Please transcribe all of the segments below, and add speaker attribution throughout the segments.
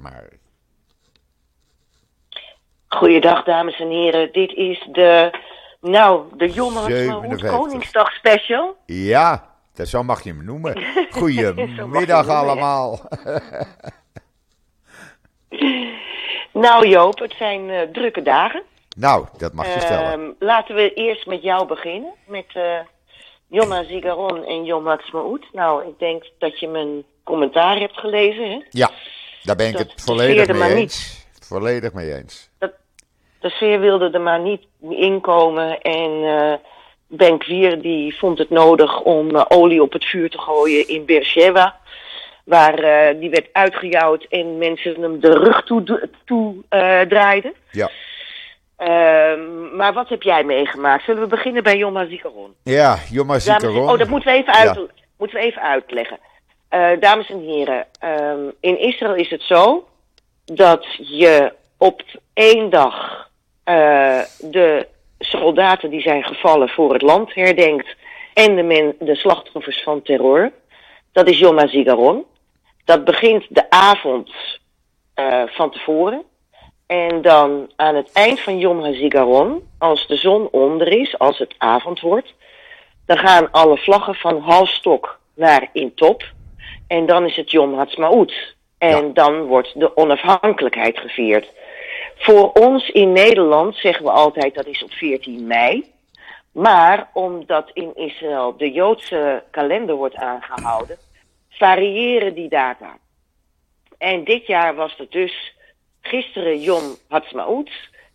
Speaker 1: maar.
Speaker 2: Goeiedag, dames en heren. Dit is de, nou, de Jonne
Speaker 1: 57.
Speaker 2: Koningsdag special.
Speaker 1: Ja, dat zo mag je hem noemen. Goedemiddag allemaal.
Speaker 2: Nou Joop, het zijn eh, drukke dagen.
Speaker 1: nou, dat mag je stellen.
Speaker 2: Ehm, laten we eerst met jou beginnen. Met Jonna Zigaron en Jon Matsmaoet. Nou, ik denk dat je mijn commentaar hebt gelezen. Hè?
Speaker 1: Ja, daar ben ik
Speaker 2: dat
Speaker 1: het volledig mee eens. Volledig mee eens.
Speaker 2: De sfeer wilde er maar niet inkomen. En eh Benkwier die vond het nodig om eh, olie op het vuur te gooien in Beersheba. Waar eh, die werd uitgejouwd en mensen hem de rug toe, toe draaiden.
Speaker 1: Ja.
Speaker 2: Ehm, maar wat heb jij meegemaakt? Zullen we beginnen bij Jomma Zikaron?
Speaker 1: Ja, Zikaron.
Speaker 2: Oh, dat moeten we even, uit,
Speaker 1: Ja.
Speaker 2: moeten we even uitleggen. Eh, dames en heren, ehm, in Israël is het zo dat je op één dag eh, de soldaten die zijn gevallen voor het land herdenkt en de, men, de slachtoffers van terror. Dat is Yom HaZikaron. Dat begint de avond eh, van tevoren. En dan aan het eind van Yom HaZikaron, als de zon onder is, als het avond wordt, dan gaan alle vlaggen van halfstok naar in top. En dan is het Yom Ha'atzmaut. En
Speaker 1: Ja.
Speaker 2: dan wordt de onafhankelijkheid gevierd. Voor ons in Nederland zeggen we altijd dat is op 14 mei. Maar omdat in Israël de Joodse kalender wordt aangehouden, variëren die data. En dit jaar was het dus gisteren Yom Ha'atzmaut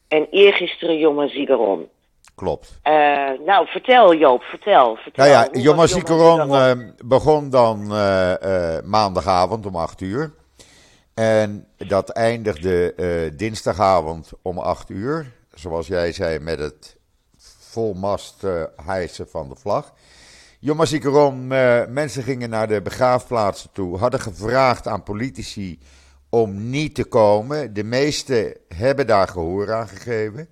Speaker 2: en eergisteren Yom HaZikaron.
Speaker 1: Klopt.
Speaker 2: Eh, nou, vertel Joop, vertel. vertel.
Speaker 1: Nou ja, HaZikaron
Speaker 2: HaZikaron?
Speaker 1: eh, begon dan eh, maandagavond om 8 uur. En dat eindigde dinsdagavond om 8 uur. Zoals jij zei, met het volmast hijsen van de vlag. HaZikaron, eh, mensen gingen naar de begraafplaatsen toe, hadden gevraagd aan politici om niet te komen. De meesten hebben daar gehoor aan gegeven.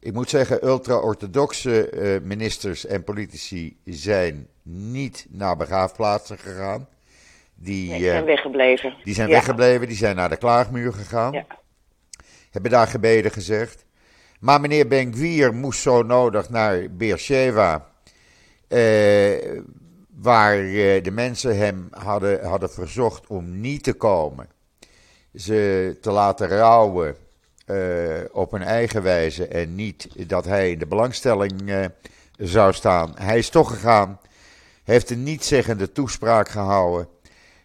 Speaker 1: Ik moet zeggen, ultra-orthodoxe eh, ministers en politici zijn niet naar begraafplaatsen gegaan. Die,
Speaker 2: Nee,
Speaker 1: eh,
Speaker 2: zijn weggebleven.
Speaker 1: die zijn
Speaker 2: Ja.
Speaker 1: weggebleven, die zijn naar de klaagmuur gegaan.
Speaker 2: Ja.
Speaker 1: Hebben daar gebeden gezegd. Maar meneer Ben-Gvir moest zo nodig naar Beersheva. eh, waar eh, de mensen hem hadden, hadden verzocht om niet te komen. Ze te laten rouwen eh, op hun eigen wijze en niet dat hij in de belangstelling eh, zou staan. Hij is toch gegaan, heeft een nietzeggende toespraak gehouden.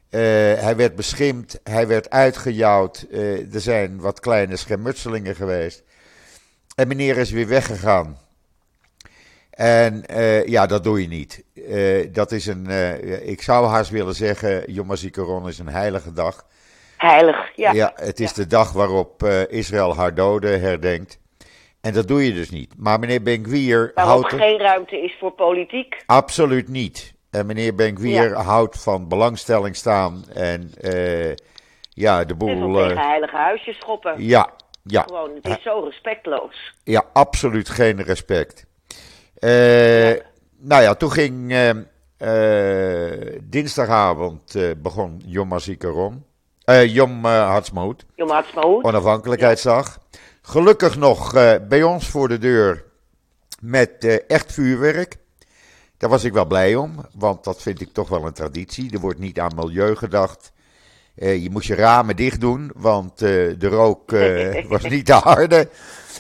Speaker 1: Eh, hij werd beschimpt, hij werd uitgejouwd. eh, er zijn wat kleine schermutselingen geweest. En meneer is weer weggegaan. En eh, ja, dat doe je niet. Eh, dat is een, eh, ik zou haast willen zeggen, Yom HaZikaron is een heilige dag.
Speaker 2: Heilig, ja.
Speaker 1: Ja, het is de dag waarop eh, Israël haar doden herdenkt. En dat doe je dus niet. Maar meneer
Speaker 2: Waarop
Speaker 1: houdt er
Speaker 2: geen ruimte is voor politiek.
Speaker 1: absoluut niet. En meneer Ben-Gvir
Speaker 2: Ja.
Speaker 1: houdt van belangstelling staan en eh, ja, de
Speaker 2: En
Speaker 1: boel...
Speaker 2: tegen
Speaker 1: eh,
Speaker 2: heilige huisjes schoppen.
Speaker 1: ja, ja,
Speaker 2: Gewoon, het is zo respectloos.
Speaker 1: ja, absoluut geen respect. Nou ja, toen ging dinsdagavond begon Yom HaZikaron. Eh Yom uh, Ha'atzmaut.
Speaker 2: Jom Ha'atzmaut.
Speaker 1: onafhankelijkheidsdag. Gelukkig nog eh, bij ons voor de deur met eh, echt vuurwerk. Daar was ik wel blij om, want dat vind ik toch wel een traditie. Er wordt niet aan milieu gedacht. Eh, je moest je ramen dicht doen, want eh, de rook eh, was niet te harde.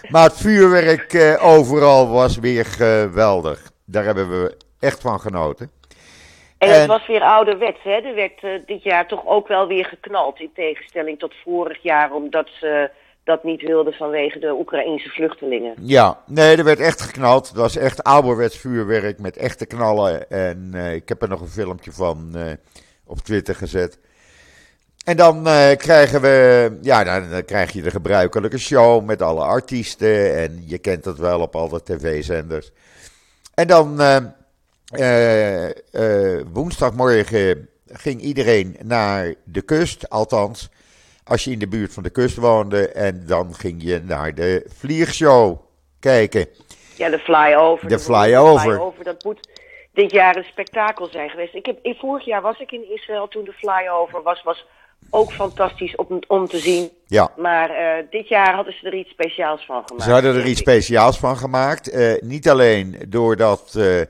Speaker 1: Maar het vuurwerk eh, overal was weer geweldig. Daar hebben we echt van genoten.
Speaker 2: En
Speaker 1: En-
Speaker 2: het was weer ouderwets, hè? Er werd eh, dit jaar toch ook wel weer geknald. In tegenstelling tot vorig jaar, omdat ze dat niet wilden vanwege de Oekraïnse vluchtelingen.
Speaker 1: Ja, nee, er werd echt geknald. Het was echt ouderwets vuurwerk met echte knallen. En eh, ik heb er nog een filmpje van eh, op Twitter gezet. En dan krijgen we, ja, dan, dan krijg je de gebruikelijke show met alle artiesten. En je kent het wel op alle tv-zenders. En dan eh, eh, eh, woensdagmorgen ging iedereen naar de kust, althans als je in de buurt van de kust woonde. En dan ging je naar de vliegshow kijken.
Speaker 2: Ja, de flyover.
Speaker 1: De
Speaker 2: De
Speaker 1: flyover.
Speaker 2: flyover, dat moet dit jaar een spektakel zijn geweest. Ik heb, in vorig jaar was ik in Israël toen de flyover was. Was ook fantastisch om, om te zien.
Speaker 1: Ja.
Speaker 2: Maar uh, dit jaar hadden ze er iets speciaals van gemaakt.
Speaker 1: Ze hadden er iets speciaals van gemaakt. Uh, niet alleen doordat uh,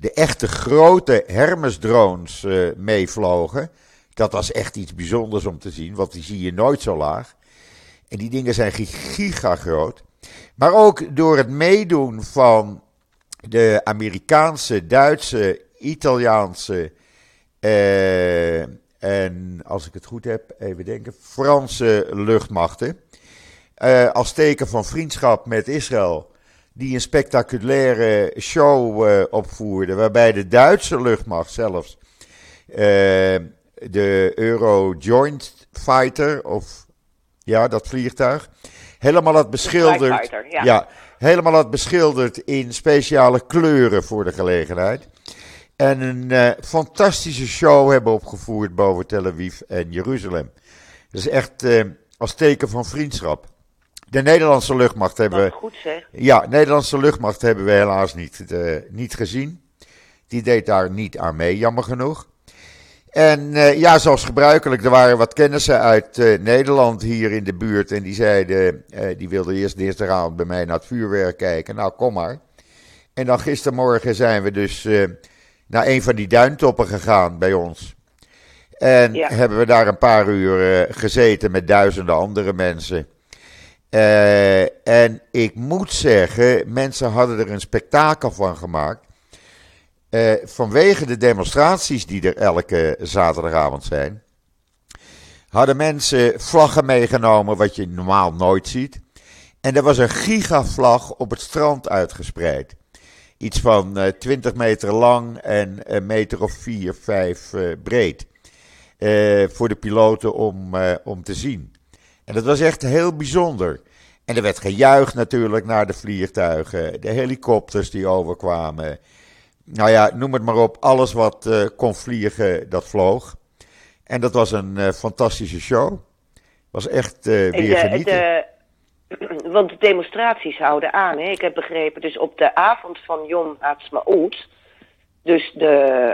Speaker 1: de echte grote Hermes-drones meevlogen. Dat was echt iets bijzonders om te zien, want die zie je nooit zo laag. En die dingen zijn giga groot. Maar ook door het meedoen van de Amerikaanse, Duitse, Italiaanse uh, en als ik het goed heb, even denken, Franse luchtmachten. Uh, als teken van vriendschap met Israël, die een spectaculaire show uh, opvoerde, waarbij de Duitse luchtmacht zelfs de Euro Joint Fighter, of ja, dat vliegtuig, helemaal had beschilderd.
Speaker 2: Ja.
Speaker 1: ja, helemaal had beschilderd in speciale kleuren voor de gelegenheid. En een uh, fantastische show hebben opgevoerd boven Tel Aviv en Jeruzalem. Dat is echt als teken van vriendschap. De Nederlandse luchtmacht hebben we.
Speaker 2: Goed zeg.
Speaker 1: Ja, Nederlandse luchtmacht hebben we helaas niet, uh, niet gezien. Die deed daar niet aan mee, jammer genoeg. En ja, zoals gebruikelijk, er waren wat kennissen uit Nederland hier in de buurt. En die zeiden, die wilden eerst dinsdagavond bij mij naar het vuurwerk kijken. Nou, kom maar. En dan gistermorgen zijn we dus naar een van die duintoppen gegaan bij ons. En
Speaker 2: Ja.
Speaker 1: hebben we daar een paar uur eh, gezeten met duizenden andere mensen. Eh, en ik moet zeggen, mensen hadden er een spektakel van gemaakt. Eh, vanwege de demonstraties die er elke zaterdagavond zijn, hadden mensen vlaggen meegenomen, wat je normaal nooit ziet. En er was een gigavlag op het strand uitgespreid. Iets van eh 20 meter lang en een meter of 4, 5 eh, breed. Voor de piloten om, om te zien. En dat was echt heel bijzonder. En er werd gejuicht natuurlijk naar de vliegtuigen, de helikopters die overkwamen. Nou ja, noem het maar op, alles wat eh, kon vliegen, dat vloog. En dat was een eh, fantastische show. Was echt eh, weer genieten.
Speaker 2: de, want de demonstraties houden aan. Hè? Ik heb begrepen, dus op de avond van Yom Ha'atzmaut, dus de,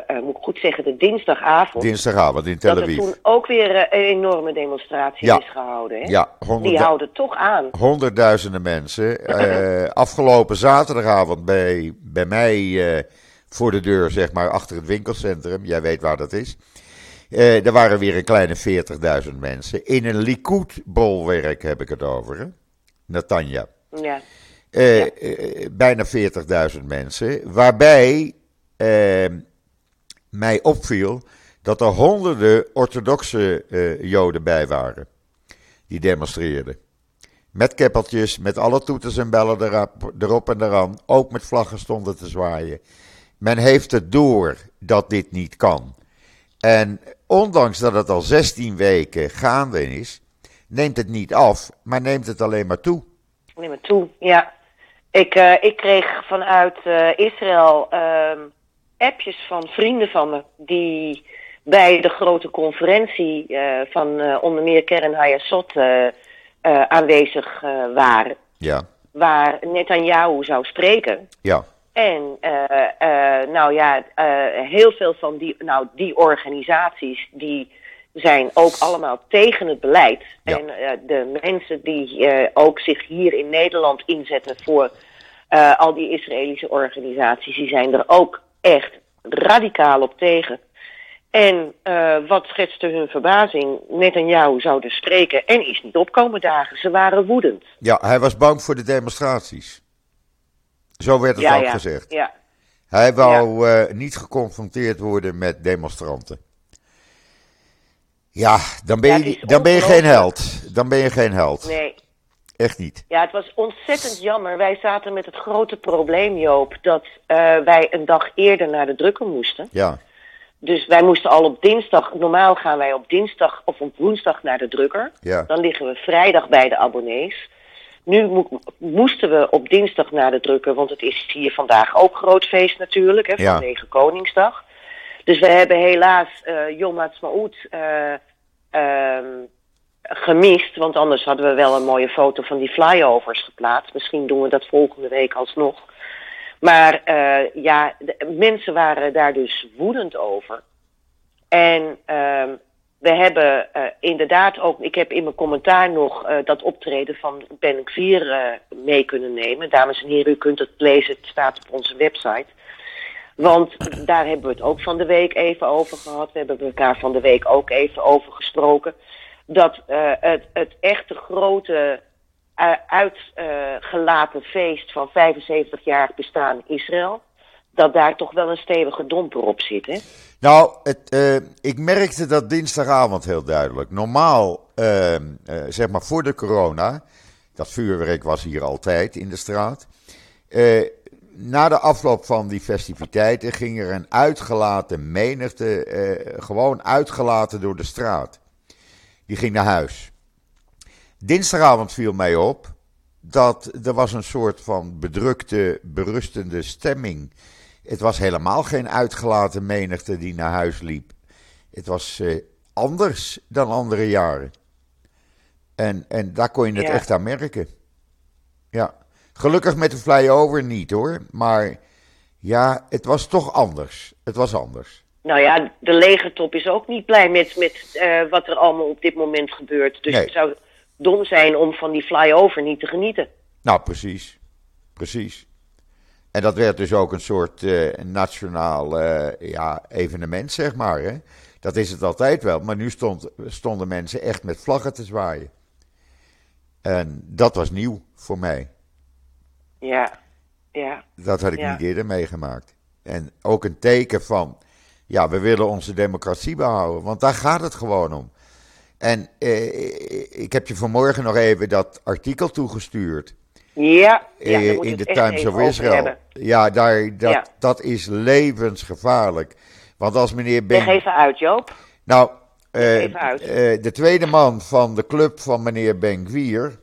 Speaker 2: eh, moet ik goed zeggen, de dinsdagavond,
Speaker 1: Dinsdagavond in Tel
Speaker 2: dat er
Speaker 1: Aviv.
Speaker 2: toen ook weer eh, een enorme demonstratie
Speaker 1: Ja.
Speaker 2: is gehouden. Hè?
Speaker 1: Ja,
Speaker 2: Die houden toch aan.
Speaker 1: honderdduizenden mensen. Eh, afgelopen zaterdagavond bij, bij mij voor de deur, zeg maar, achter het winkelcentrum. Jij weet waar dat is. Er waren weer een kleine 40.000 mensen. In een Likud-bolwerk heb ik het over, hè? Natanja.
Speaker 2: Ja. Ja.
Speaker 1: bijna 40.000 mensen. Waarbij eh, mij opviel dat er honderden orthodoxe eh, Joden bij waren. Die demonstreerden. Met keppeltjes, met alle toeters en bellen erop, en eraan. Ook met vlaggen stonden te zwaaien. Men heeft het door dat dit niet kan. En ondanks dat het al 16 weken gaande is, neemt het niet af, maar neemt het alleen maar toe.
Speaker 2: Neem het toe, ja. Ik, eh, ik kreeg vanuit eh, Israël ehm, appjes van vrienden van me die bij de grote conferentie eh, van eh, onder meer Keren Hayasot eh, aanwezig waren,
Speaker 1: Ja,
Speaker 2: waar Netanyahu zou spreken.
Speaker 1: ja,
Speaker 2: En nou ja, heel veel van die, nou, die organisaties die zijn ook allemaal tegen het beleid.
Speaker 1: Ja.
Speaker 2: En de mensen die ook zich hier in Nederland inzetten voor al die Israëlische organisaties, die zijn er ook echt radicaal op tegen. En eh, wat schetste hun verbazing? Netanyahu zou dus spreken en is niet opkomen dagen. Ze waren woedend.
Speaker 1: ja, hij was bang voor de demonstraties. Zo werd het
Speaker 2: ja,
Speaker 1: ook
Speaker 2: ja,
Speaker 1: gezegd.
Speaker 2: ja.
Speaker 1: Hij wou eh, niet geconfronteerd worden met demonstranten. Ja, dan ben je, dan ben je geen held. Dan ben je geen held.
Speaker 2: Nee,
Speaker 1: Echt niet.
Speaker 2: Ja, het was ontzettend jammer. Wij zaten met het grote probleem, Joop, dat eh, wij een dag eerder naar de drukker moesten.
Speaker 1: Ja,
Speaker 2: Dus wij moesten al op dinsdag, normaal gaan wij op dinsdag of op woensdag naar de drukker.
Speaker 1: ja,
Speaker 2: Dan liggen we vrijdag bij de abonnees. Nu mo- moesten we op dinsdag naar de drukker, want het is hier vandaag ook groot feest natuurlijk, hè,
Speaker 1: Ja.
Speaker 2: vanwege Koningsdag. Dus we hebben helaas eh Yom Ha'atzmaut eh, ehm, gemist, want anders hadden we wel een mooie foto van die flyovers geplaatst. Misschien doen we dat volgende week alsnog. Maar eh, ja, de, mensen waren daar dus woedend over. En ehm, we hebben uh, inderdaad ook, ik heb in mijn commentaar nog uh, dat optreden van Ben uh, mee kunnen nemen. Dames en heren, u kunt het lezen, het staat op onze website. Want daar hebben we het ook van de week even over gehad. We hebben elkaar van de week ook even over gesproken. Dat het, het echte grote uitgelaten feest van 75 jaar bestaan Israël dat daar toch wel een stevige domper op zit, hè?
Speaker 1: Nou, het, uh, ik merkte dat dinsdagavond heel duidelijk. Normaal, uh, zeg maar voor de corona, dat vuurwerk was hier altijd in de straat. na de afloop van die festiviteiten ging er een uitgelaten menigte, gewoon uitgelaten door de straat. Die ging naar huis. Dinsdagavond viel mij op dat er was een soort van bedrukte, berustende stemming het was helemaal geen uitgelaten menigte die naar huis liep. Het was uh, anders dan andere jaren. En, en daar kon je het
Speaker 2: Ja.
Speaker 1: echt aan merken. Ja. Gelukkig met de flyover niet hoor. Maar ja, het was toch anders. Het was anders.
Speaker 2: Nou ja, de legertop is ook niet blij met, met eh, wat er allemaal op dit moment gebeurt. Dus
Speaker 1: Nee.
Speaker 2: het zou dom zijn om van die flyover niet te genieten.
Speaker 1: Nou, precies. Precies. En dat werd dus ook een soort eh, nationaal eh, ja, evenement, zeg maar. Hè? Dat is het altijd wel. Maar nu stond, stonden mensen echt met vlaggen te zwaaien. En dat was nieuw voor mij.
Speaker 2: Ja, ja.
Speaker 1: Dat had ik
Speaker 2: Ja.
Speaker 1: niet eerder meegemaakt. En ook een teken van, ja, we willen onze democratie behouden. Want daar gaat het gewoon om. En eh, ik heb je vanmorgen nog even dat artikel toegestuurd.
Speaker 2: Ja, ja
Speaker 1: eh, in de Times of Israel. Ja, daar, dat,
Speaker 2: Ja.
Speaker 1: dat is levensgevaarlijk. Want als meneer
Speaker 2: Leg
Speaker 1: Ben.
Speaker 2: even uit, Joop.
Speaker 1: Nou, eh,
Speaker 2: even uit.
Speaker 1: eh, de tweede man van de club van meneer Ben Gwier.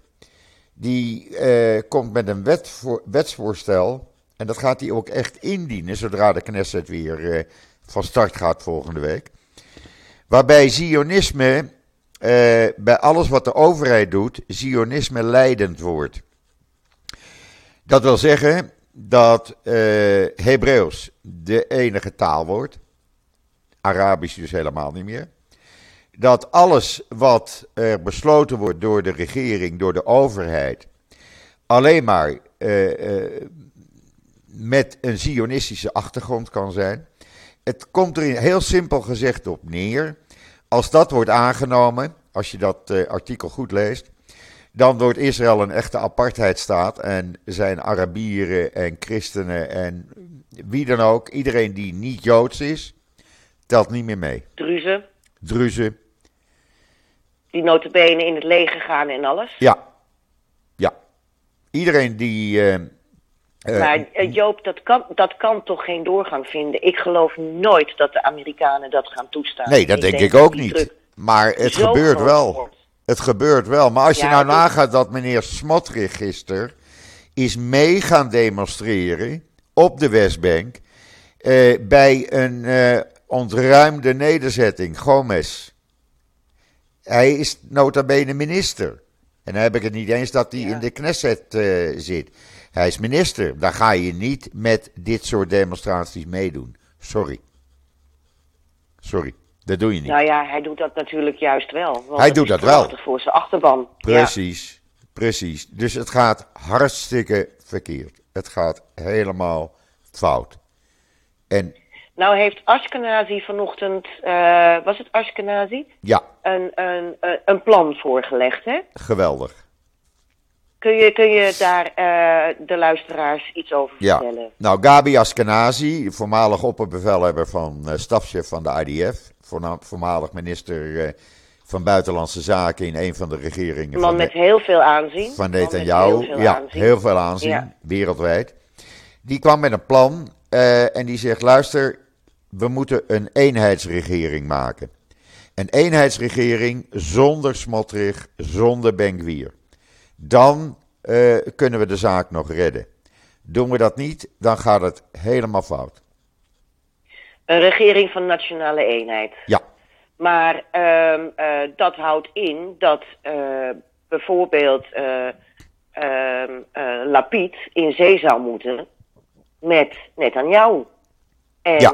Speaker 1: Die eh, komt met een wet voor, wetsvoorstel. En dat gaat hij ook echt indienen. zodra de Knesset weer eh, van start gaat volgende week. Waarbij Zionisme. eh, bij alles wat de overheid doet. Zionisme leidend wordt. Dat wil zeggen dat eh Hebreeuws de enige taal wordt. Arabisch dus helemaal niet meer. Dat alles wat er besloten wordt door de regering, door de overheid, alleen maar eh, eh, met een zionistische achtergrond kan zijn. Het komt er heel simpel gezegd op neer. Als dat wordt aangenomen, als je dat eh, artikel goed leest, dan wordt Israël een echte apartheidstaat en zijn Arabieren en christenen en wie dan ook, iedereen die niet Joods is, telt niet meer mee.
Speaker 2: Druzen,
Speaker 1: Druzen,
Speaker 2: die notabene in het leger gaan en alles.
Speaker 1: ja. Ja. Iedereen die... eh,
Speaker 2: maar eh, Joop, dat kan, dat kan toch geen doorgang vinden? Ik geloof nooit dat de Amerikanen dat gaan toestaan.
Speaker 1: nee, dat denk ik ook niet. Maar het gebeurt wel.
Speaker 2: wordt.
Speaker 1: Het gebeurt wel. Maar als je nou nagaat dat meneer Smotrich gisteren is mee gaan demonstreren op de Westbank eh, bij een eh, ontruimde nederzetting, Gomez. Hij is nota bene minister. En dan heb ik het niet eens dat hij
Speaker 2: Ja.
Speaker 1: in de Knesset eh, zit. Hij is minister. Daar ga je niet met dit soort demonstraties meedoen. Sorry. Sorry, dat doe je niet.
Speaker 2: Nou ja, hij doet dat natuurlijk juist wel. Want
Speaker 1: Hij doet dat wel.
Speaker 2: voor zijn achterban. Ja.
Speaker 1: Precies, precies. Dus het gaat hartstikke verkeerd. Het gaat helemaal fout. En
Speaker 2: Nou heeft Ashkenazi vanochtend, eh, was het Ashkenazi,
Speaker 1: ja,
Speaker 2: een, een- een plan voorgelegd, hè?
Speaker 1: geweldig.
Speaker 2: Kun je, kun je daar eh, de luisteraars iets over
Speaker 1: Ja.
Speaker 2: vertellen?
Speaker 1: Nou, Gabi Askenazi, voormalig opperbevelhebber van eh stafchef van de IDF, voormalig minister eh, van Buitenlandse Zaken in een van de regeringen
Speaker 2: man
Speaker 1: van,
Speaker 2: met heel veel aanzien.
Speaker 1: van Netanyahu.
Speaker 2: heel veel
Speaker 1: ja,
Speaker 2: aanzien.
Speaker 1: heel veel aanzien,
Speaker 2: Ja.
Speaker 1: wereldwijd. Die kwam met een plan en die zegt: luister, we moeten een eenheidsregering maken. Een eenheidsregering zonder Smotrich, zonder Ben-Gvir. Dan eh, kunnen we de zaak nog redden. Doen we dat niet, dan gaat het helemaal fout.
Speaker 2: Een regering van nationale eenheid.
Speaker 1: Ja,
Speaker 2: Maar ehm, eh, dat houdt in dat eh, bijvoorbeeld eh ehm, eh, Lapid in zee zou moeten met Netanyahu. En
Speaker 1: Ja.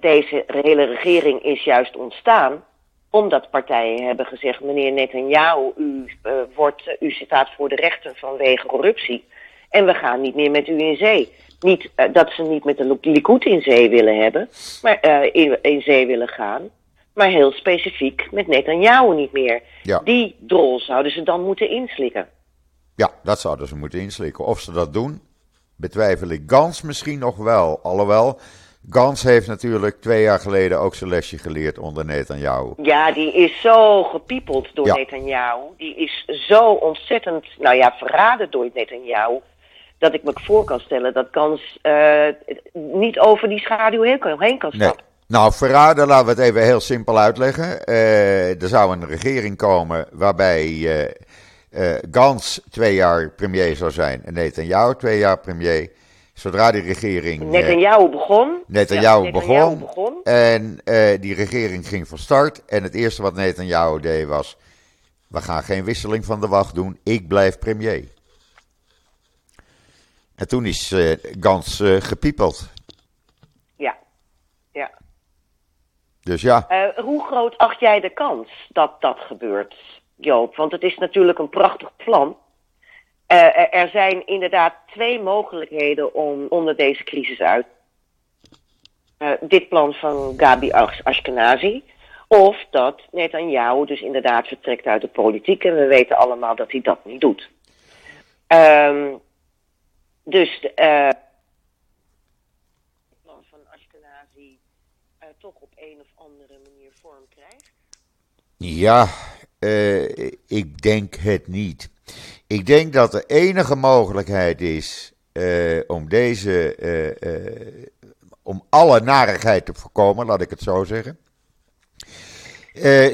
Speaker 2: deze hele regering is juist ontstaan Omdat partijen hebben gezegd, meneer Netanyahu, u, uh, wordt, u staat voor de rechten vanwege corruptie. En we gaan niet meer met u in zee. Niet uh, dat ze niet met de Likud in zee willen hebben, maar uh, in, in, zee willen gaan. Maar heel specifiek met Netanyahu niet meer.
Speaker 1: Ja.
Speaker 2: Die drol zouden ze dan moeten inslikken.
Speaker 1: Ja, dat zouden ze moeten inslikken. Of ze dat doen, betwijfel ik. Gans misschien nog wel. Alhoewel, Gans heeft natuurlijk twee jaar geleden ook zijn lesje geleerd onder Netanyahu.
Speaker 2: Ja, die is zo gepiepeld door
Speaker 1: Ja.
Speaker 2: Netanyahu. Die is zo ontzettend, nou ja, verraden door Netanyahu. Dat ik me voor kan stellen dat Gans eh, niet over die schaduw heen kan, heen kan
Speaker 1: Nee.
Speaker 2: stappen.
Speaker 1: Nou, verraden, laten we het even heel simpel uitleggen. Eh, er zou een regering komen waarbij eh, Gans twee jaar premier zou zijn en Netanyahu twee jaar premier. Zodra die regering... eh,
Speaker 2: Netanyahu begon.
Speaker 1: Netanyahu
Speaker 2: Ja,
Speaker 1: begon.
Speaker 2: begon.
Speaker 1: En eh, die regering ging van start. En het eerste wat Netanyahu deed was: we gaan geen wisseling van de wacht doen. Ik blijf premier. En toen is eh, Gans gepiepeld.
Speaker 2: Ja. ja.
Speaker 1: Dus ja,
Speaker 2: hoe groot acht jij de kans dat dat gebeurt, Joop? Want het is natuurlijk een prachtig plan. Eh, er- er zijn inderdaad twee mogelijkheden om onder deze crisis uit. Eh, dit plan van Gabi Ash- Ashkenazi. Of dat Netanyahu dus inderdaad vertrekt uit de politiek. En we weten allemaal dat hij dat niet doet. Ehm, dus eh, het plan van Ashkenazi eh, toch op een of andere manier vorm krijgt.
Speaker 1: ja eh, ik denk het niet. Ik denk dat de enige mogelijkheid is eh, om deze, eh, eh, om alle narigheid te voorkomen, laat ik het zo zeggen,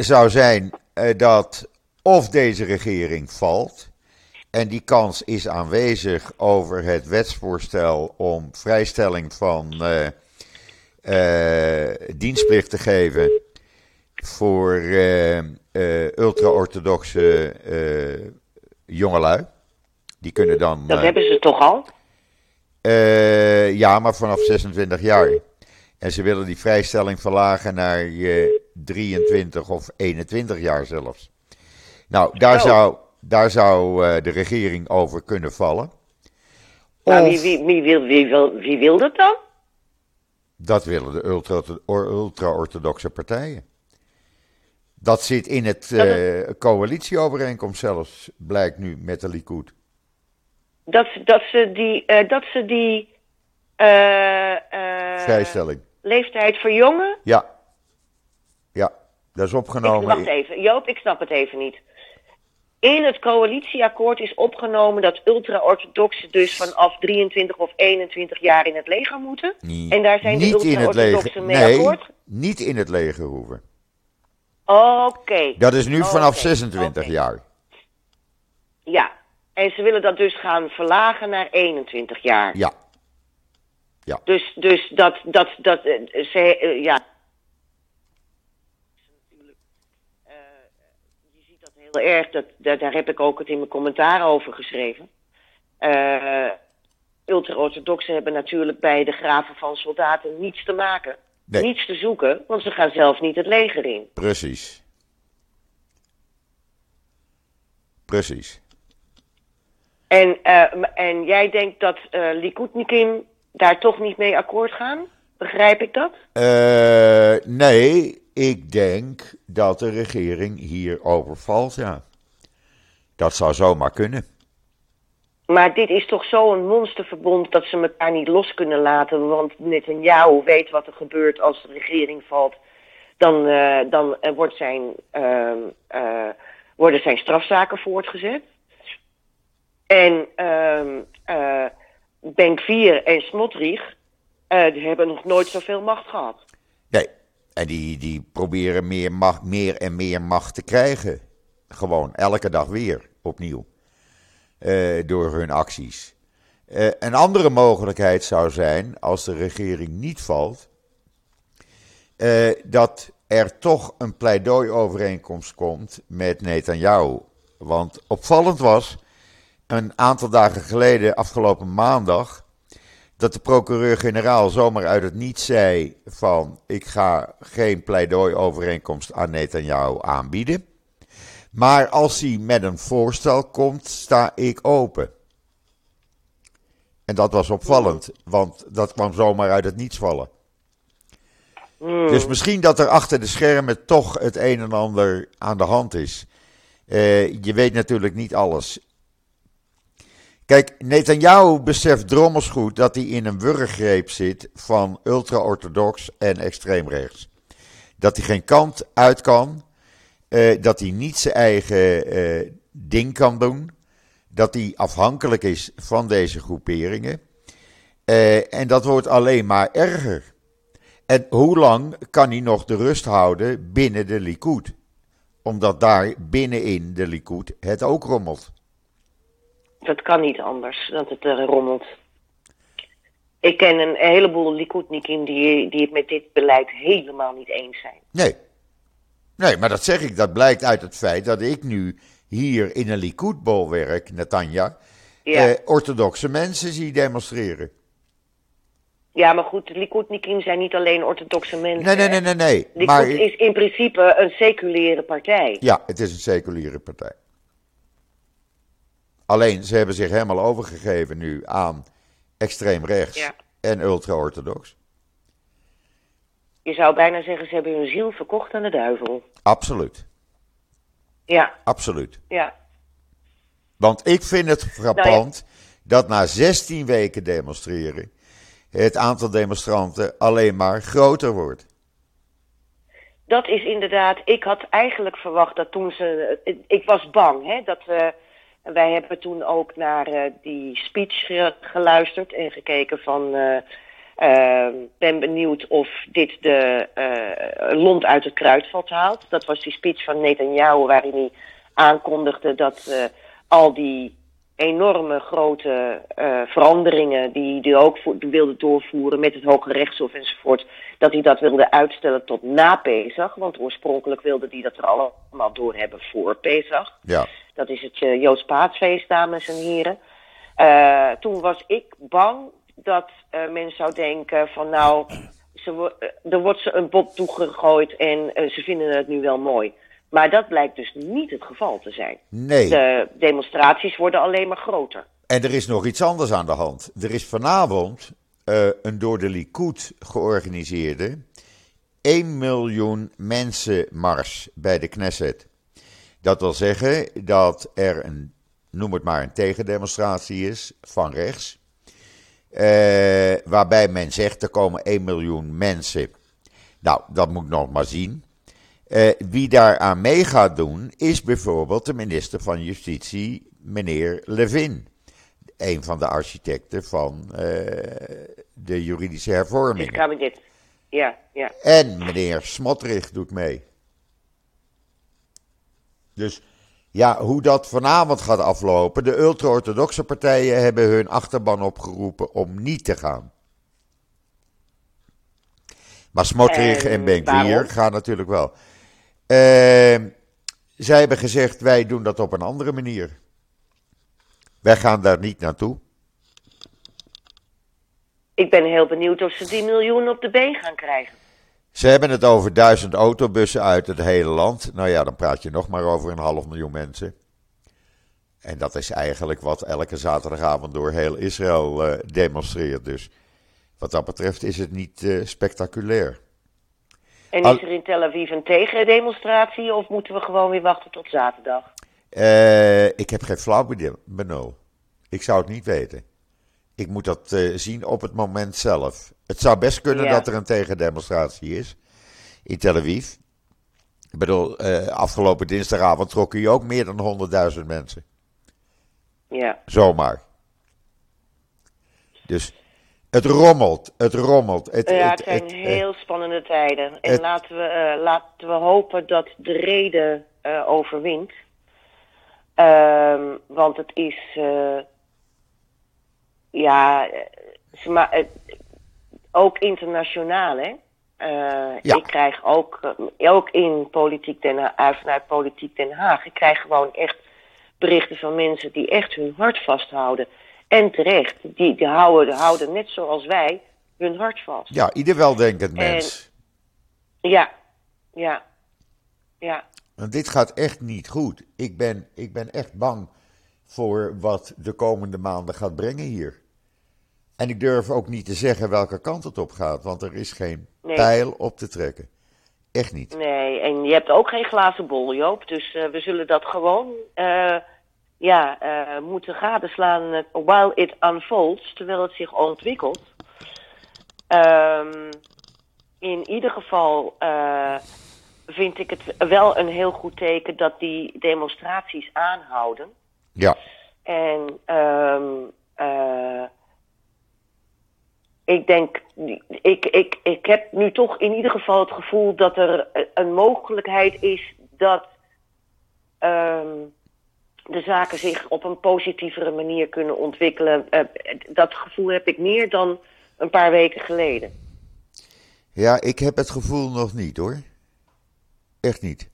Speaker 1: zou zijn dat of deze regering valt, en die kans is aanwezig over het wetsvoorstel om vrijstelling van eh, dienstplicht te geven voor eh, ultra-orthodoxe jongelui. Die kunnen dan.
Speaker 2: Dat
Speaker 1: eh,
Speaker 2: hebben ze toch al?
Speaker 1: eh, ja, maar vanaf 26 jaar. En ze willen die vrijstelling verlagen naar eh, 23 of 21 jaar zelfs. Nou, daar
Speaker 2: Zo.
Speaker 1: zou, daar zou eh, de regering over kunnen vallen.
Speaker 2: Maar
Speaker 1: Of-
Speaker 2: wie, wie, wie, wil, wie, wil, wie wil dat dan?
Speaker 1: Dat willen de ultra- or- ultra-orthodoxe partijen. Dat zit in het eh, coalitieovereenkomst zelfs, blijkt nu met de Likud.
Speaker 2: Dat, ze- dat ze die, eh, dat ze die eh,
Speaker 1: Vrijstelling.
Speaker 2: leeftijd verjongen?
Speaker 1: Ja. Ja, dat is
Speaker 2: Ik,
Speaker 1: opgenomen.
Speaker 2: wacht even, Joop, ik snap het even niet. In het coalitieakkoord is opgenomen dat ultra-orthodoxen dus vanaf 23 of 21 jaar in het leger moeten. En daar zijn de
Speaker 1: niet in het leger.
Speaker 2: ultra-orthodoxen mee
Speaker 1: Nee,
Speaker 2: akkoord?
Speaker 1: niet in het leger hoeven.
Speaker 2: Oké.
Speaker 1: Dat is nu vanaf
Speaker 2: Oké,
Speaker 1: 26
Speaker 2: oké.
Speaker 1: jaar.
Speaker 2: Ja, en ze willen dat dus gaan verlagen naar 21 jaar.
Speaker 1: Ja.
Speaker 2: Dus, dus dat, dat, dat, eh, ze, eh, ja. Eh, je ziet dat heel erg, dat, dat, daar heb ik ook het in mijn commentaar over geschreven. Ultra-orthodoxen hebben natuurlijk bij de graven van soldaten niets te maken.
Speaker 1: Nee.
Speaker 2: Niets te zoeken, want ze gaan zelf niet het leger in.
Speaker 1: Precies. Precies.
Speaker 2: En, eh, en jij denkt dat eh Likudnikim daar toch niet mee akkoord gaan? Begrijp ik dat?
Speaker 1: Eh, nee, ik denk dat de regering hierover valt, ja. Dat zou zomaar kunnen.
Speaker 2: Maar dit is toch zo'n monsterverbond dat ze elkaar niet los kunnen laten. Want Netanyahu weet wat er gebeurt als de regering valt. Dan, eh, dan eh, wordt zijn, ehm, eh, worden zijn strafzaken voortgezet. En ehm eh Benkvier en Smotrich hebben nog nooit zoveel macht gehad.
Speaker 1: Nee, en die, die proberen meer, macht, meer en meer macht te krijgen. Gewoon elke dag weer opnieuw. Eh, door hun acties. Eh, een andere mogelijkheid zou zijn, als de regering niet valt, eh, dat er toch een pleidooi-overeenkomst komt met Netanyahu. Want opvallend was, een aantal dagen geleden, afgelopen maandag, dat de procureur-generaal zomaar uit het niets zei van ik ga geen pleidooi-overeenkomst aan Netanyahu aanbieden. Maar als hij met een voorstel komt, sta ik open. En dat was opvallend, want dat kwam zomaar uit het niets vallen.
Speaker 2: Hmm.
Speaker 1: Dus misschien dat er achter de schermen toch het een en ander aan de hand is. Eh, je weet natuurlijk niet alles. Kijk, Netanyahu beseft drommels goed dat hij in een wurggreep zit van ultra-orthodox en extreemrechts. Dat hij geen kant uit kan, eh, dat hij niet zijn eigen eh, ding kan doen, dat hij afhankelijk is van deze groeperingen. Eh, en dat wordt alleen maar erger. En hoe lang kan hij nog de rust houden binnen de Likud? Omdat daar binnenin de Likud het ook rommelt.
Speaker 2: Dat kan niet anders dan het er rommelt. Ik ken een heleboel Likudnikim die, die het met dit beleid helemaal niet eens zijn.
Speaker 1: Nee. Nee, maar dat zeg ik. Dat blijkt uit het feit dat ik nu hier in een Likud-bolwerk, Netanja,
Speaker 2: Ja,
Speaker 1: eh, orthodoxe mensen zie demonstreren.
Speaker 2: ja maar goed, Likudnikim zijn niet alleen orthodoxe mensen.
Speaker 1: Nee, nee, nee, nee, nee.
Speaker 2: Likud
Speaker 1: Maar
Speaker 2: is in principe een seculiere partij.
Speaker 1: ja, het is een seculiere partij. Alleen, ze hebben zich helemaal overgegeven nu aan extreem rechts
Speaker 2: Ja.
Speaker 1: en ultra-orthodox.
Speaker 2: Je zou bijna zeggen, ze hebben hun ziel verkocht aan de duivel.
Speaker 1: Absoluut,
Speaker 2: Ja,
Speaker 1: absoluut.
Speaker 2: ja.
Speaker 1: Want ik vind het frappant
Speaker 2: Nou
Speaker 1: dat na 16 weken demonstreren het aantal demonstranten alleen maar groter wordt.
Speaker 2: Dat is inderdaad, ik had eigenlijk verwacht dat toen ze, ik was bang, hè, dat we, wij hebben toen ook naar eh, die speech ge- geluisterd en gekeken van, eh, eh, ben benieuwd of dit de eh, lont uit het kruidvat haalt. Dat was die speech van Netanyahu waarin hij aankondigde dat eh, al die enorme grote eh, veranderingen die hij ook wilde doorvoeren met het Hoge Rechtshof enzovoort, dat hij dat wilde uitstellen tot na Pesach. Want oorspronkelijk wilde hij dat er allemaal door hebben voor Pesach.
Speaker 1: Ja,
Speaker 2: Dat is het uh, Joods paasfeest, dames en heren. Toen was ik bang dat eh, men zou denken van nou, ze, wo- eh, er wordt ze een bot toegegooid en eh, ze vinden het nu wel mooi. Maar dat blijkt dus niet het geval te zijn.
Speaker 1: nee.
Speaker 2: De demonstraties worden alleen maar groter.
Speaker 1: En er is nog iets anders aan de hand. Er is vanavond een door de Likud georganiseerde 1 miljoen mensenmars bij de Knesset. Dat wil zeggen dat er een, noem het maar, een tegendemonstratie is van rechts. Eh, waarbij men zegt er komen 1 miljoen mensen. Nou, dat moet ik nog maar zien. Eh, wie daaraan mee gaat doen, is bijvoorbeeld de minister van Justitie, meneer Levin. Een van de architecten van eh, de juridische
Speaker 2: Het kabinet. Ja, ja.
Speaker 1: En meneer Smotrich doet mee. Dus ja, hoe dat vanavond gaat aflopen. De ultra-orthodoxe partijen hebben hun achterban opgeroepen om niet te gaan. Maar Smotrich en,
Speaker 2: En
Speaker 1: gaan natuurlijk wel. Ehm, zij hebben gezegd, wij doen dat op een andere manier. Wij gaan daar niet naartoe.
Speaker 2: Ik ben heel benieuwd of ze die miljoen op de been gaan krijgen.
Speaker 1: Ze hebben het over duizend autobussen uit het hele land. Nou ja, dan praat je nog maar over een half miljoen mensen. En dat is eigenlijk wat elke zaterdagavond door heel Israël eh, demonstreert. Dus wat dat betreft is het niet eh, spectaculair.
Speaker 2: En is er in Tel Aviv een tegendemonstratie of moeten we gewoon weer wachten tot zaterdag?
Speaker 1: Eh, ik heb geen flauw benul. Ik zou het niet weten. Ik moet dat zien op het moment zelf. Het zou best kunnen
Speaker 2: Ja.
Speaker 1: dat er een tegendemonstratie is in Tel Aviv. Ik bedoel, eh, afgelopen dinsdagavond trokken hier ook meer dan 100.000 mensen.
Speaker 2: Ja.
Speaker 1: Zomaar. Dus het rommelt, het rommelt. Het,
Speaker 2: Ja,
Speaker 1: het-
Speaker 2: het zijn
Speaker 1: het- eh,
Speaker 2: heel spannende tijden. En laten, we, eh, laten we hopen dat de reden overwint. Ehm, want het is. ja, ze ma- ook internationaal, hè? Eh,
Speaker 1: Ja.
Speaker 2: Ik krijg ook, eh, ook in politiek Den Haag, vanuit Politiek Den Haag, ik krijg gewoon echt berichten van mensen die echt hun hart vasthouden. En terecht, die, die houden, houden net zoals wij hun hart vast.
Speaker 1: Ja, ieder weldenkend mens.
Speaker 2: Ja, ja, ja.
Speaker 1: Want dit gaat echt niet goed. Ik ben, ik ben echt bang voor wat de komende maanden gaat brengen hier. En ik durf ook niet te zeggen welke kant het op gaat, want er is geen
Speaker 2: Nee.
Speaker 1: pijl op te trekken. Echt niet.
Speaker 2: Nee, en je hebt ook geen glazen bol, Joop. Dus eh, we zullen dat gewoon eh, ja, eh, moeten gadeslaan while it unfolds, terwijl het zich ontwikkelt. Ehm, in ieder geval vind ik het wel een heel goed teken dat die demonstraties aanhouden.
Speaker 1: Ja,
Speaker 2: En eh, ik denk, ik, ik, ik heb nu toch in ieder geval het gevoel dat er een mogelijkheid is dat ehm, de zaken zich op een positievere manier kunnen ontwikkelen. Eh, dat gevoel heb ik meer dan een paar weken geleden.
Speaker 1: ja, ik heb het gevoel nog niet hoor. Echt niet.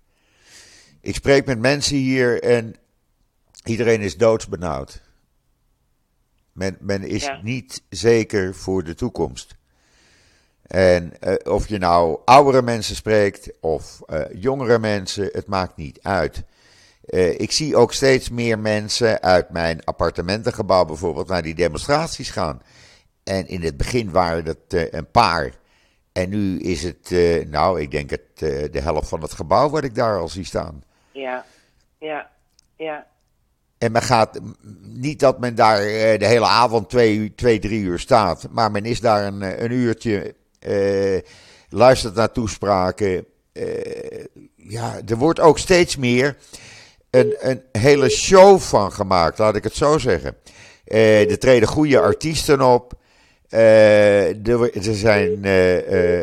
Speaker 1: Ik spreek met mensen hier en iedereen is doodsbenauwd. Men, men is
Speaker 2: Ja.
Speaker 1: niet zeker voor de toekomst. En eh, of je nou oudere mensen spreekt of eh, jongere mensen, het maakt niet uit. Eh, ik zie ook steeds meer mensen uit mijn appartementengebouw bijvoorbeeld naar die demonstraties gaan. En in het begin waren het eh, een paar. En nu is het, nou, ik denk het, de helft van het gebouw wat ik daar al zie staan.
Speaker 2: Ja, ja, ja.
Speaker 1: En men gaat, niet dat men daar eh, de hele avond twee, twee, drie uur staat, maar men is daar een, eh, een uurtje, eh, luistert naar toespraken. Ja, er wordt ook steeds meer een, een hele show van gemaakt, laat ik het zo zeggen. Eh, er treden goede artiesten op. Er, zijn,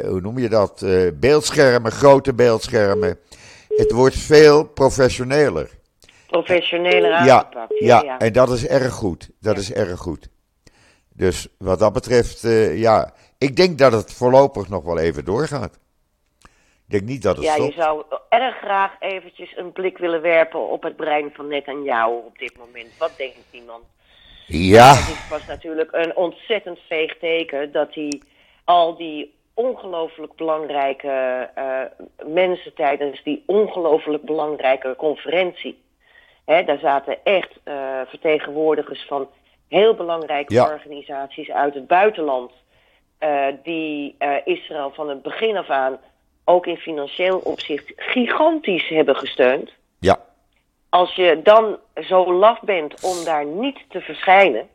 Speaker 1: hoe noem je dat, beeldschermen, grote beeldschermen. Het wordt veel professioneler.
Speaker 2: Professioneler
Speaker 1: Ja,
Speaker 2: aangepakt.
Speaker 1: ja, en dat is erg goed. Dat is erg goed. Dus wat dat betreft, eh, ja, ik denk dat het voorlopig nog wel even doorgaat. Ik denk niet dat het
Speaker 2: Ja, je zou erg graag eventjes een blik willen werpen op het brein van Netanyahu op dit moment. Wat denkt die man?
Speaker 1: Ja,
Speaker 2: Het was natuurlijk een ontzettend veeg teken dat hij al die ongelooflijk belangrijke eh, mensen tijdens die ongelooflijk belangrijke conferentie. Hè, daar zaten echt eh, vertegenwoordigers van heel belangrijke
Speaker 1: Ja.
Speaker 2: organisaties uit het buitenland. eh, die eh, Israël van het begin af aan ook in financieel opzicht gigantisch hebben gesteund.
Speaker 1: ja,
Speaker 2: Als je dan zo laf bent om daar niet te verschijnen,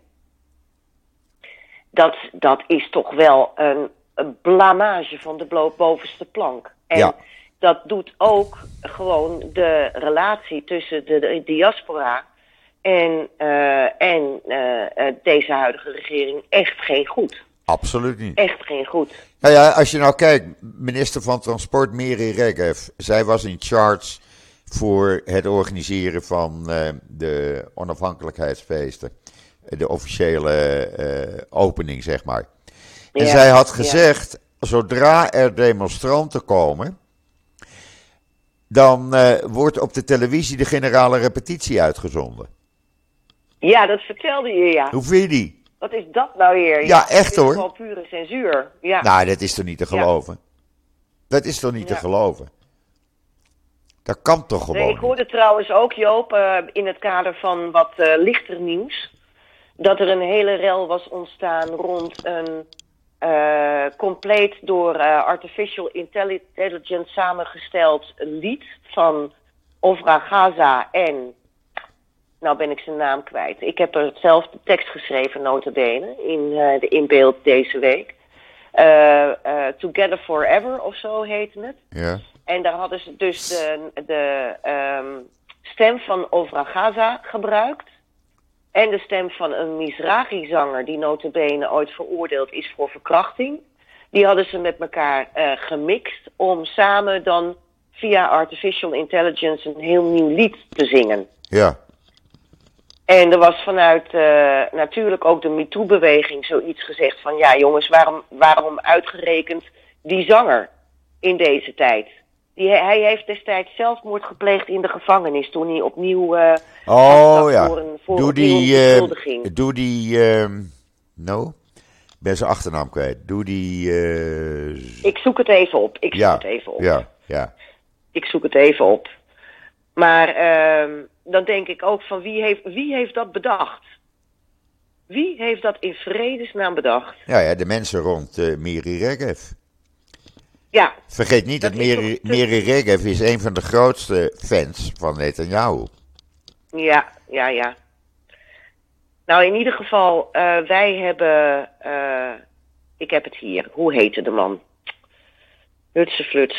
Speaker 2: dat, dat is toch wel een, een blamage van de bovenste plank. En
Speaker 1: Ja.
Speaker 2: Dat doet ook gewoon de relatie tussen de, de diaspora en, eh, en eh, eh, deze huidige regering echt geen goed.
Speaker 1: absoluut niet.
Speaker 2: Echt geen goed.
Speaker 1: Nou ja, als je nou kijkt, minister van Transport Miri Regev, zij was in charge voor het organiseren van de onafhankelijkheidsfeesten. De officiële opening, zeg maar. En
Speaker 2: Ja,
Speaker 1: zij had
Speaker 2: ja.
Speaker 1: gezegd, zodra er demonstranten komen, dan eh, wordt op de televisie de generale repetitie uitgezonden.
Speaker 2: Ja, dat vertelde je, ja.
Speaker 1: Hoe vind je die?
Speaker 2: Wat is dat nou weer?
Speaker 1: Ja, echt,
Speaker 2: dit is
Speaker 1: hoor.
Speaker 2: Gewoon pure censuur. Ja.
Speaker 1: Nou, dat is toch niet te
Speaker 2: Ja.
Speaker 1: geloven? Dat is toch niet te geloven? Dat kan toch gewoon
Speaker 2: Nee, ik hoorde trouwens ook, Joop, eh, in het kader van wat eh, lichter nieuws, dat er een hele rel was ontstaan rond een eh, compleet door eh, artificial intelligence samengesteld lied van Ofra Gaza en, nou ben ik zijn naam kwijt. Ik heb er zelf de tekst geschreven, notabene, in eh, de inbeeld deze week. Together Forever of zo heette het.
Speaker 1: Ja,
Speaker 2: En daar hadden ze dus de, de ehm, stem van Ofra Gaza gebruikt. En de stem van een Mizrahi-zanger die notabene ooit veroordeeld is voor verkrachting. Die hadden ze met elkaar eh, gemixt om samen dan via artificial intelligence een heel nieuw lied te zingen.
Speaker 1: ja,
Speaker 2: En er was vanuit eh, natuurlijk ook de MeToo-beweging zoiets gezegd van... ja jongens, waarom, waarom uitgerekend die zanger in deze tijd? Die, hij heeft destijds zelfmoord gepleegd in de gevangenis toen hij opnieuw. eh,
Speaker 1: Oh ja.
Speaker 2: Voor een, voor
Speaker 1: Doe die, eh, doe die, ehm no, ik ben zijn achternaam kwijt. Doe die, eh,
Speaker 2: Ik zoek het even op. Ik zoek het even op.
Speaker 1: ja, ja.
Speaker 2: Ik zoek het even op. Maar ehm, dan denk ik ook van wie heeft, wie heeft dat bedacht? Wie heeft dat in vredesnaam bedacht?
Speaker 1: Ja, ja, de mensen rond Miri Regev.
Speaker 2: Ja,
Speaker 1: Vergeet niet dat,
Speaker 2: Dat
Speaker 1: Miri, Regev is een van de grootste fans van Netanyahu.
Speaker 2: ja, ja, ja. Nou, in ieder geval, eh, wij hebben. eh, ik heb het hier. Hoe heette de man? Hutsefluts.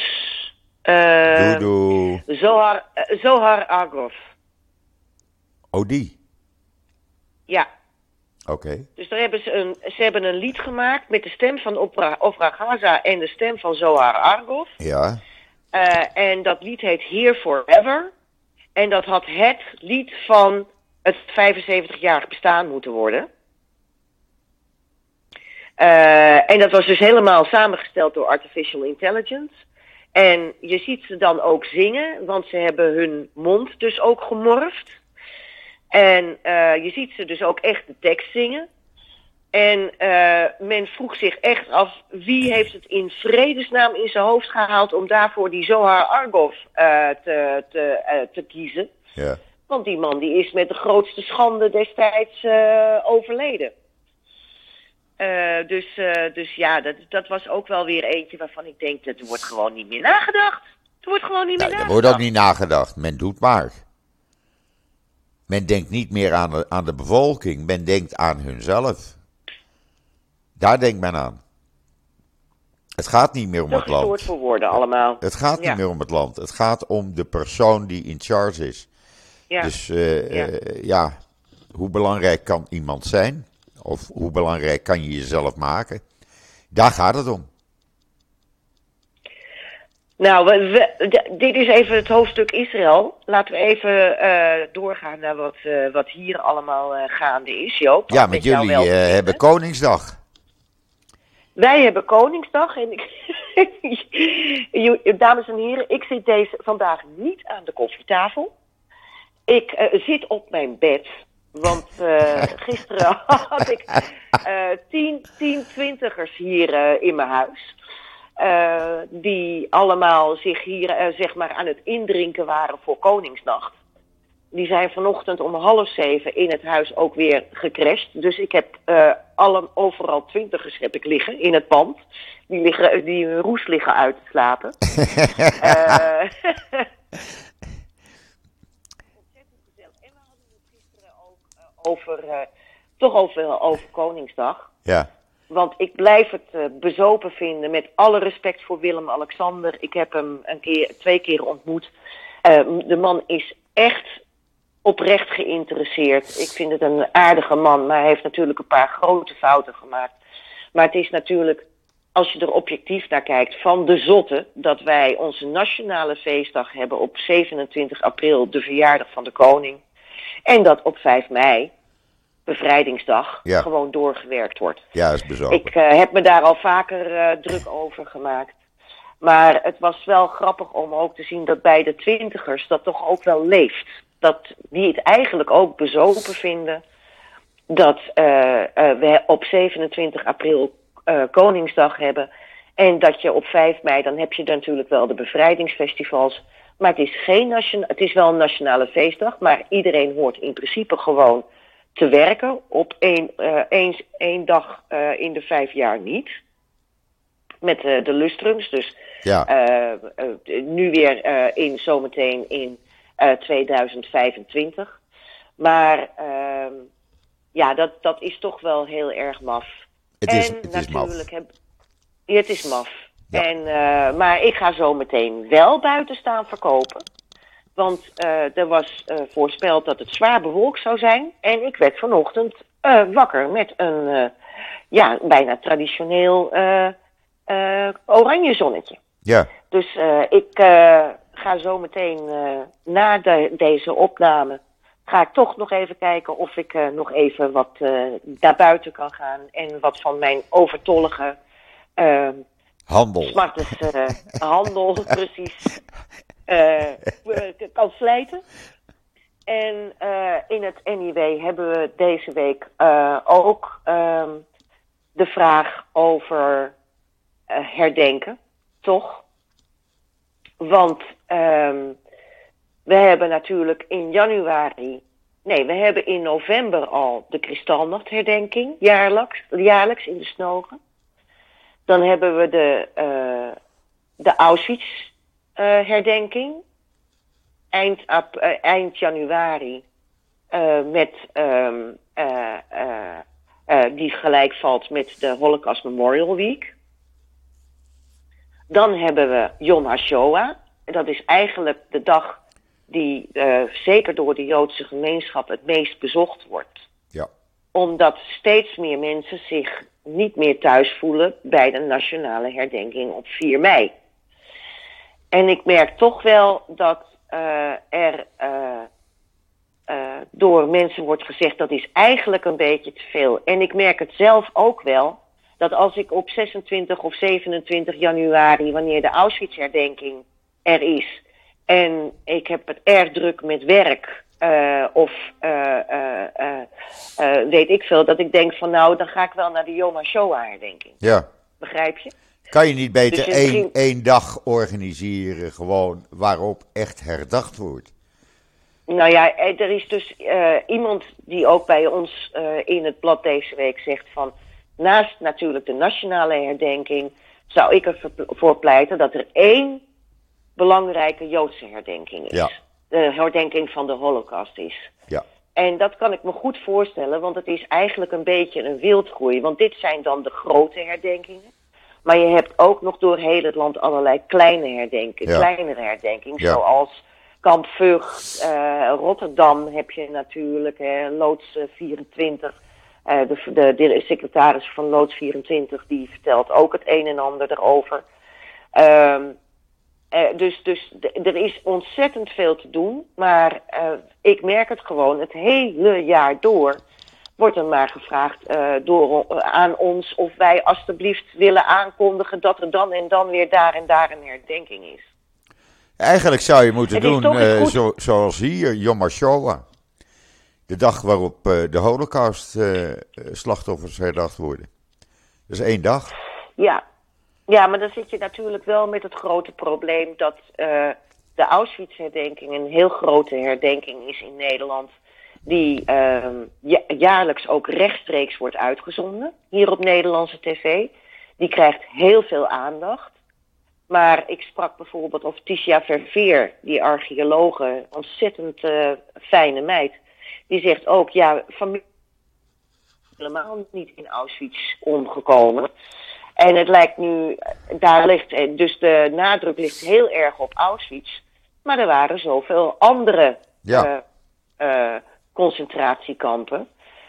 Speaker 2: Uh,
Speaker 1: Doedoe.
Speaker 2: Zohar, eh, Zohar Argov.
Speaker 1: Oh, die.
Speaker 2: Ja,
Speaker 1: Oké.
Speaker 2: Dus daar hebben ze, een, ze hebben een lied gemaakt met de stem van Opra, Ofra Gaza en de stem van Zohar Argov.
Speaker 1: Ja.
Speaker 2: Eh, en dat lied heet Here Forever. En dat had het lied van het 75-jarig bestaan moeten worden. Eh, en dat was dus helemaal samengesteld door Artificial Intelligence. En je ziet ze dan ook zingen, want ze hebben hun mond dus ook gemorfd. En eh, je ziet ze dus ook echt de tekst zingen. En eh, men vroeg zich echt af wie heeft het in vredesnaam in zijn hoofd gehaald om daarvoor die Zohar Argov eh, te, te, te kiezen.
Speaker 1: Ja.
Speaker 2: Want die man die is met de grootste schande destijds overleden. Dus, dus ja, dat, dat was ook wel weer eentje waarvan ik denk, dat er wordt gewoon niet meer nagedacht. Er wordt gewoon niet meer
Speaker 1: Nou, er
Speaker 2: nagedacht.
Speaker 1: wordt ook niet nagedacht. Men doet maar. Men denkt niet meer aan de, aan de bevolking. Men denkt aan hunzelf. Daar denkt men aan. Het gaat niet meer om het land.
Speaker 2: voor woorden allemaal.
Speaker 1: Het gaat niet meer om het land. Het gaat om de persoon die in charge is.
Speaker 2: Ja.
Speaker 1: Dus eh,
Speaker 2: Ja.
Speaker 1: eh, ja, hoe belangrijk kan iemand zijn? Of hoe belangrijk kan je jezelf maken? Daar gaat het om.
Speaker 2: Nou, we, dit is even het hoofdstuk Israël. Laten we even eh, doorgaan naar wat, eh, wat hier allemaal eh, gaande is, Joop.
Speaker 1: Ja,
Speaker 2: Met
Speaker 1: jullie hebben Koningsdag.
Speaker 2: Wij hebben Koningsdag en ik, dames en heren, ik zit deze vandaag niet aan de koffietafel. Ik zit op mijn bed, want gisteren had ik tien, tien twintigers hier in mijn huis. Eh, die allemaal zich hier eh, zeg maar aan het indrinken waren voor Koningsnacht. Die zijn vanochtend om half zeven in het huis ook weer gecrashed. Dus ik heb eh, alle, overal twintigers heb ik liggen in het pand. Die, liggen, die hun roes liggen uit te slapen. Ontzettend gezellig. En we hadden het gisteren ook over, toch over, over Koningsdag.
Speaker 1: Ja,
Speaker 2: Want ik blijf het eh, bezopen vinden met alle respect voor Willem-Alexander. Ik heb hem een keer, twee keer ontmoet. Eh, de man is echt oprecht geïnteresseerd. Ik vind het een aardige man, maar hij heeft natuurlijk een paar grote fouten gemaakt. Maar het is natuurlijk, als je er objectief naar kijkt, van de zotte dat wij onze nationale feestdag hebben op 27 april, de verjaardag van de koning. En dat op 5 mei, bevrijdingsdag,
Speaker 1: Ja.
Speaker 2: gewoon doorgewerkt wordt.
Speaker 1: ja, is bezopen.
Speaker 2: Ik eh, heb me daar al vaker eh, druk over gemaakt. Maar het was wel grappig om ook te zien dat bij de twintigers dat toch ook wel leeft. Dat die het eigenlijk ook bezopen vinden dat eh, we op 27 april Koningsdag hebben. En dat je op 5 mei, dan heb je natuurlijk wel de bevrijdingsfestivals. Maar het is, geen nation, het is wel een nationale feestdag, maar iedereen hoort in principe gewoon te werken. Op één, eh, eens, één dag eh, in de vijf jaar niet. Met eh, de lustrums. Dus
Speaker 1: ja,
Speaker 2: nu weer in, zometeen in eh, 2025. Maar ehm, ja, dat, dat is toch wel heel erg maf.
Speaker 1: het is,
Speaker 2: en
Speaker 1: het is maf.
Speaker 2: natuurlijk heb ja, het is maf.
Speaker 1: Ja.
Speaker 2: En, maar ik ga zo meteen wel buiten staan verkopen. Want eh, er was eh, voorspeld dat het zwaar bewolkt zou zijn. En ik werd vanochtend eh, wakker met een ja, bijna traditioneel oranje zonnetje.
Speaker 1: Ja,
Speaker 2: Dus ik ga zo meteen na de, deze opname. Ga ik toch nog even kijken of ik nog even wat naar buiten kan gaan. En wat van mijn overtollige
Speaker 1: Handel.
Speaker 2: Smartes uh, handel, precies. Uh, kan slijten. En uh, in het NIW hebben we deze week ook um, de vraag over herdenken, toch? Want um, we hebben natuurlijk in januari Nee, we hebben in november al de Kristalnachtherdenking, jaarlijks, jaarlijks in de Snogen. Dan hebben we de, uh, de Auschwitz-herdenking. Uh, eind, uh, eind januari. met, um, die gelijk valt met de Holocaust Memorial Week. Dan hebben we Yom HaShoah. Dat is eigenlijk de dag die uh, zeker door de Joodse gemeenschap het meest bezocht wordt.
Speaker 1: Ja.
Speaker 2: Omdat steeds meer mensen zich niet meer thuis voelen bij de nationale herdenking op 4 mei. En ik merk toch wel dat uh, er uh, door mensen wordt gezegd dat is eigenlijk een beetje te veel. En ik merk het zelf ook wel dat als ik op 26 of 27 januari, wanneer de Auschwitz-herdenking er is, en ik heb het erg druk met werk. Of weet ik veel, dat ik denk van nou, dan ga ik wel naar de Yom Shoah herdenking.
Speaker 1: Ja.
Speaker 2: Begrijp je?
Speaker 1: Kan je niet beter dus één, één dag organiseren, gewoon waarop echt herdacht wordt?
Speaker 2: Nou ja, er is dus iemand die ook bij ons in het blad deze week zegt van... naast natuurlijk de nationale herdenking zou ik ervoor pleiten dat er één belangrijke Joodse herdenking is.
Speaker 1: Ja.
Speaker 2: De herdenking van de Holocaust is.
Speaker 1: Ja.
Speaker 2: En dat kan ik me goed voorstellen, want het is eigenlijk een beetje een wildgroei. Want dit zijn dan de grote herdenkingen. Maar je hebt ook nog door heel het land allerlei kleine herdenkingen,
Speaker 1: Ja.
Speaker 2: kleinere herdenkingen.
Speaker 1: Ja.
Speaker 2: Zoals Kamp Vught, eh, Rotterdam heb je natuurlijk, hè, Loods eh, 24. Eh, de, de, de secretaris van Loods 24 die vertelt ook het een en ander erover. Ehm eh, dus dus er is ontzettend veel te doen. Maar eh, ik merk het gewoon het hele jaar door. Wordt er maar gevraagd eh, door, eh, aan ons of wij alstublieft willen aankondigen dat er dan en dan weer daar en daar een herdenking is.
Speaker 1: Eigenlijk zou je moeten
Speaker 2: Het
Speaker 1: doen eh, zo, zoals hier, Yom HaShoah. De dag waarop de holocaust-slachtoffers herdacht worden. Dat is één dag.
Speaker 2: Ja. ja, maar dan zit je natuurlijk wel met het grote probleem dat de Auschwitz-herdenking een heel grote herdenking is in Nederland. Die ehm, ja- jaarlijks ook rechtstreeks wordt uitgezonden, hier op Nederlandse tv. Die krijgt heel veel aandacht. Maar ik sprak bijvoorbeeld of Tisha Verveer, die archeologe, ontzettend eh, fijne meid. Die zegt ook, ja, familie helemaal niet in Auschwitz omgekomen. En het lijkt nu, daar ligt, eh, dus de nadruk ligt heel erg op Auschwitz. Maar er waren zoveel andere
Speaker 1: Ja.
Speaker 2: eh, concentratiekampen.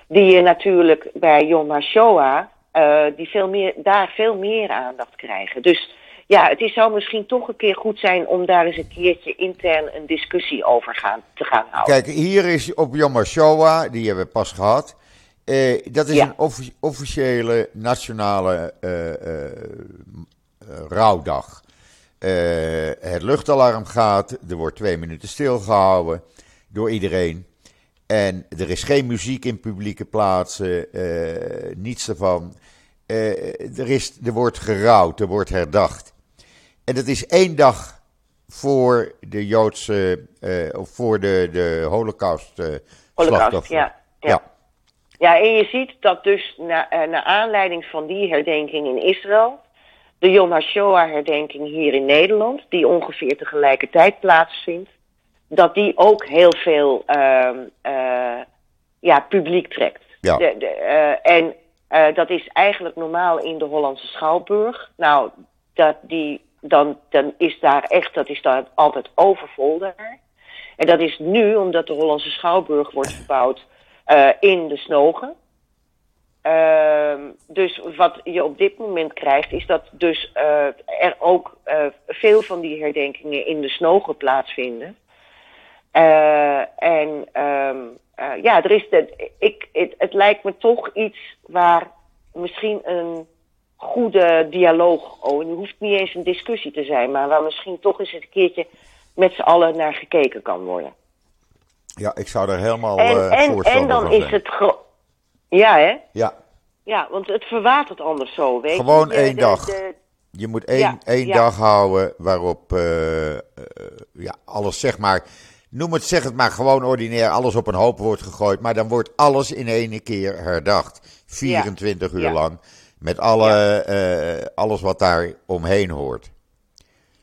Speaker 2: Die je natuurlijk bij Yom HaShoah, eh, die veel meer, daar veel meer aandacht krijgen. Dus ja, het is, zou misschien toch een keer goed zijn om daar eens een keertje intern een discussie over gaan, te gaan houden.
Speaker 1: Kijk, hier is op Yom HaShoah, die hebben we pas gehad. Eh, dat is
Speaker 2: Ja.
Speaker 1: een offi- officiële nationale eh, rouwdag. Het luchtalarm gaat, er wordt twee minuten stilgehouden door iedereen. En er is geen muziek in publieke plaatsen, eh, niets ervan. Eh, er, is, er wordt gerouwd, er wordt herdacht. En dat is één dag voor de Joodse, eh, of voor de, de Holocaust,
Speaker 2: Holocaust, ja, ja.
Speaker 1: ja.
Speaker 2: Ja, en je ziet dat dus na, naar aanleiding van die herdenking in Israël, de Yom HaShoah herdenking hier in Nederland, die ongeveer tegelijkertijd plaatsvindt, dat die ook heel veel ehm, eh, ja, publiek trekt.
Speaker 1: Ja.
Speaker 2: De, de, eh, en eh, dat is eigenlijk normaal in de Hollandse Schouwburg. Nou, dat die, dan, dan is daar echt, dat is daar altijd overvol daar. En dat is nu, omdat de Hollandse Schouwburg wordt verbouwd eh, in de Snogen. Ehm, dus wat je op dit moment krijgt, is dat dus er ook veel van die herdenkingen in de Snogen plaatsvinden. Eh, en ehm, eh, ja, er is de, ik, het, het lijkt me toch iets waar misschien een goede dialoog. Oh, en het hoeft niet eens een discussie te zijn, maar waar misschien toch eens een keertje met z'n allen naar gekeken kan worden.
Speaker 1: Ja, ik zou er helemaal
Speaker 2: En,
Speaker 1: eh
Speaker 2: en,
Speaker 1: voorstander
Speaker 2: en dan is
Speaker 1: zijn.
Speaker 2: het. gro- Ja, hè?
Speaker 1: Ja,
Speaker 2: Ja, want het verwatert anders zo, weet je.
Speaker 1: Gewoon één
Speaker 2: de-
Speaker 1: dag.
Speaker 2: de-
Speaker 1: je moet één,
Speaker 2: Ja,
Speaker 1: één
Speaker 2: ja.
Speaker 1: dag houden waarop eh, eh, ja, alles zeg maar, noem het zeg het maar gewoon ordinair, alles op een hoop wordt gegooid. Maar dan wordt alles in één keer herdacht. 24 uur
Speaker 2: Ja.
Speaker 1: lang. Met alle, eh, alles wat daar omheen hoort.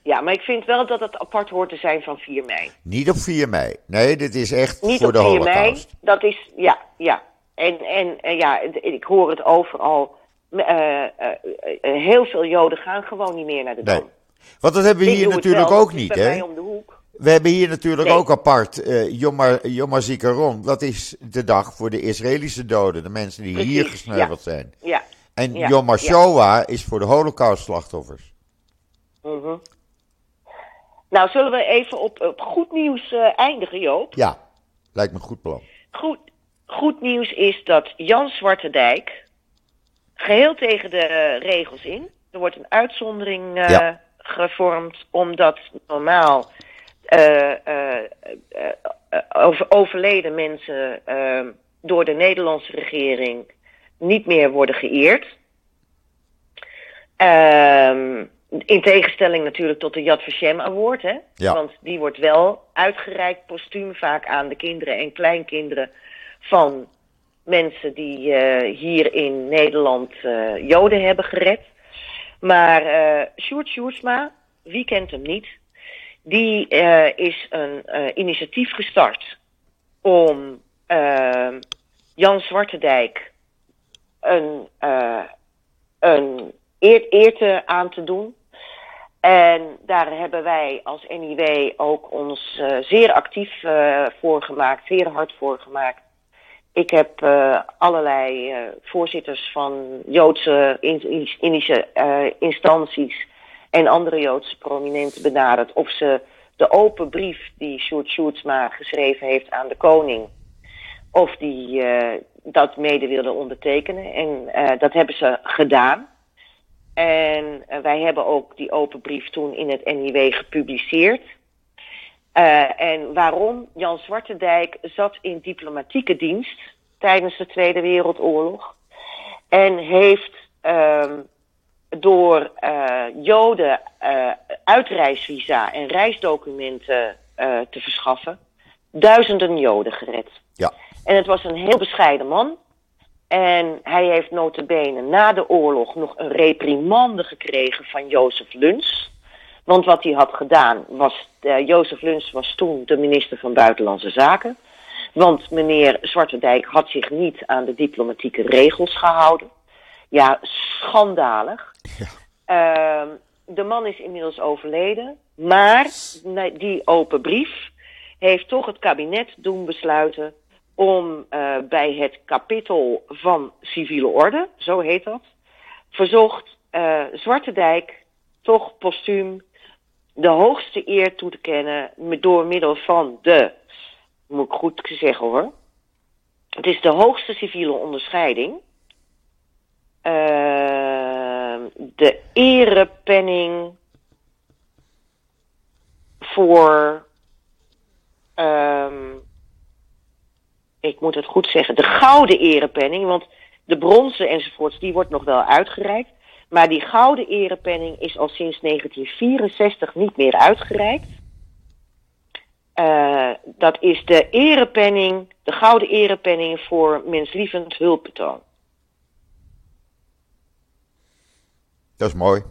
Speaker 2: ja, maar ik vind wel dat het apart hoort te zijn van 4 mei.
Speaker 1: Niet op 4 mei. Nee, dit is echt
Speaker 2: Niet
Speaker 1: voor
Speaker 2: op
Speaker 1: de
Speaker 2: 4 mei. Dat is, ja, ja. En, en ja, ik hoor het overal. Eh, eh, heel veel Joden gaan gewoon niet meer naar de
Speaker 1: Nee.
Speaker 2: Dam.
Speaker 1: Want dat hebben we hier natuurlijk
Speaker 2: wel,
Speaker 1: ook niet,
Speaker 2: bij
Speaker 1: hè?
Speaker 2: mij om de hoek.
Speaker 1: We hebben hier natuurlijk
Speaker 2: Nee.
Speaker 1: ook apart eh Yom Yom HaZikaron. Dat is de dag voor de Israëlische doden, de mensen die hier gesneuveld zijn.
Speaker 2: Ja.
Speaker 1: En
Speaker 2: Ja,
Speaker 1: Yom
Speaker 2: ja.
Speaker 1: HaShoah is voor de holocaustslachtoffers.
Speaker 2: mhm. Nou, zullen we even op, op goed nieuws eh, eindigen, Joop?
Speaker 1: Ja, lijkt me een goed plan.
Speaker 2: Goed, goed nieuws is dat Jan Zwartendijk, geheel tegen de regels in, er wordt een uitzondering eh,
Speaker 1: Ja.
Speaker 2: gevormd, omdat normaal overleden mensen eh, door de Nederlandse regering niet meer worden geëerd. Ehm, in tegenstelling natuurlijk tot de Yad Vashem Award, hè?
Speaker 1: Ja.
Speaker 2: Want die wordt wel uitgereikt postuum vaak aan de kinderen en kleinkinderen van mensen die eh, hier in Nederland eh, Joden hebben gered. Maar eh Sjoerd Sjoerdsma, wie kent hem niet? Die eh, is een eh, initiatief gestart om eh, Jan Zwartendijk een, eh, een eer, eerte aan te doen. En daar hebben wij als NIW ook ons eh, zeer actief eh, voor gemaakt, zeer hard voor gemaakt. Ik heb eh, allerlei voorzitters van Joodse in, in, instanties en andere Joodse prominenten benaderd of ze de open brief die Sjoerd Sjoerdsma geschreven heeft aan de koning, of die eh, dat mede wilden ondertekenen. En eh, dat hebben ze gedaan. En eh, wij hebben ook die open brief toen in het NIW gepubliceerd. En waarom? Jan Zwartendijk zat in diplomatieke dienst tijdens de Tweede Wereldoorlog. En heeft ehm, door eh, Joden eh, uitreisvisa en reisdocumenten eh, te verschaffen, duizenden Joden gered.
Speaker 1: Ja,
Speaker 2: En het was een heel bescheiden man. En hij heeft notabene na de oorlog nog een reprimande gekregen van Jozef Luns. Want wat hij had gedaan was, eh, Jozef Luns was toen de minister van Buitenlandse Zaken. Want meneer Zwartendijk had zich niet aan de diplomatieke regels gehouden. Ja, schandalig.
Speaker 1: Ja.
Speaker 2: Ehm, de man is inmiddels overleden. Maar die open brief heeft toch het kabinet doen besluiten om eh, bij het kapittel van civiele orde, zo heet dat, verzocht eh Zwartendijk toch postuum de hoogste eer toe te kennen door middel van de, moet ik goed zeggen hoor, het is de hoogste civiele onderscheiding, de erepenning voor, ehm, ik moet het goed zeggen, de gouden erepenning, want de bronzen enzovoorts, die wordt nog wel uitgereikt. Maar die gouden erepenning is al sinds 1964 niet meer uitgereikt. Eh, dat is de erepenning, de gouden erepenning voor menslievend hulpbetoon.
Speaker 1: Dat is mooi.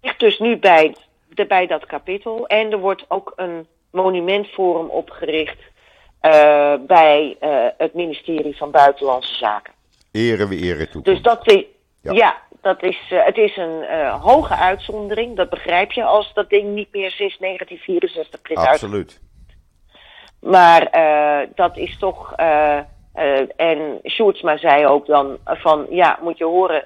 Speaker 2: ligt dus nu bij, de, bij dat kapittel. En er wordt ook een monumentforum opgericht eh, bij eh, het ministerie van Buitenlandse Zaken.
Speaker 1: Eren we eren toe.
Speaker 2: Dus dat is,
Speaker 1: Ja.
Speaker 2: ja. dat is, eh, het is een hoge uitzondering. Dat begrijp je als dat ding niet meer sinds 1964 is uit.
Speaker 1: Absoluut.
Speaker 2: Maar dat is toch. en Sjoerdsma zei ook dan van ja, moet je horen.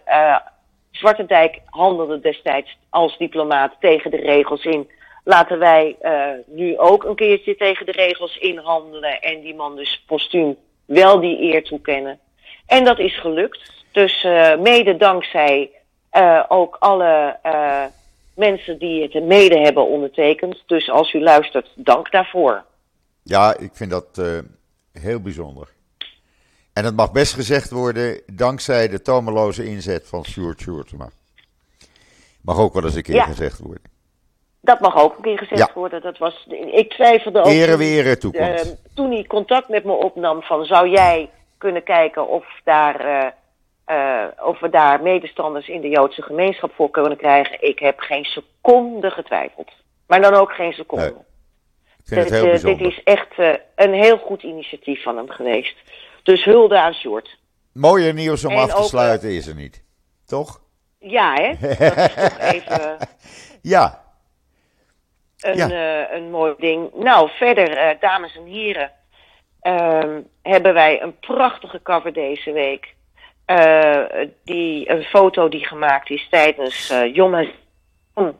Speaker 2: Zwartendijk handelde destijds als diplomaat tegen de regels in. Laten wij eh, nu ook een keertje tegen de regels inhandelen. En die man dus postuum wel die eer toekennen. En dat is gelukt. Dus eh, mede dankzij eh, ook alle mensen die het mede hebben ondertekend. Dus als u luistert, dank daarvoor.
Speaker 1: Ja, ik vind dat heel bijzonder. En het mag best gezegd worden, dankzij de tomeloze inzet van Sjoerd Sjoerdsma. Mag ook wel eens een keer
Speaker 2: Ja.
Speaker 1: gezegd worden.
Speaker 2: Dat mag ook een keer gezegd
Speaker 1: Ja.
Speaker 2: worden. Dat was, ik twijfelde ook.
Speaker 1: Ere
Speaker 2: toen-
Speaker 1: were toekomst.
Speaker 2: Eh, toen hij contact met me opnam van zou jij kunnen kijken of, daar, eh, eh, of we daar medestanders in de Joodse gemeenschap voor kunnen krijgen. Ik heb geen seconde getwijfeld. Maar dan ook geen seconde.
Speaker 1: Nee, ik vind het heel bijzonder.
Speaker 2: dit is echt een heel goed initiatief van hem geweest. Dus hulde aan Sjoerd.
Speaker 1: Mooier nieuws om
Speaker 2: En
Speaker 1: af te
Speaker 2: ook,
Speaker 1: sluiten is er niet. Toch?
Speaker 2: Ja, hè? Dat is toch even
Speaker 1: Ja,
Speaker 2: een,
Speaker 1: Ja.
Speaker 2: eh, een mooi ding. Nou, verder, eh, dames en heren, ehm, hebben wij een prachtige cover deze week. Eh, die, een foto die gemaakt is tijdens eh Yom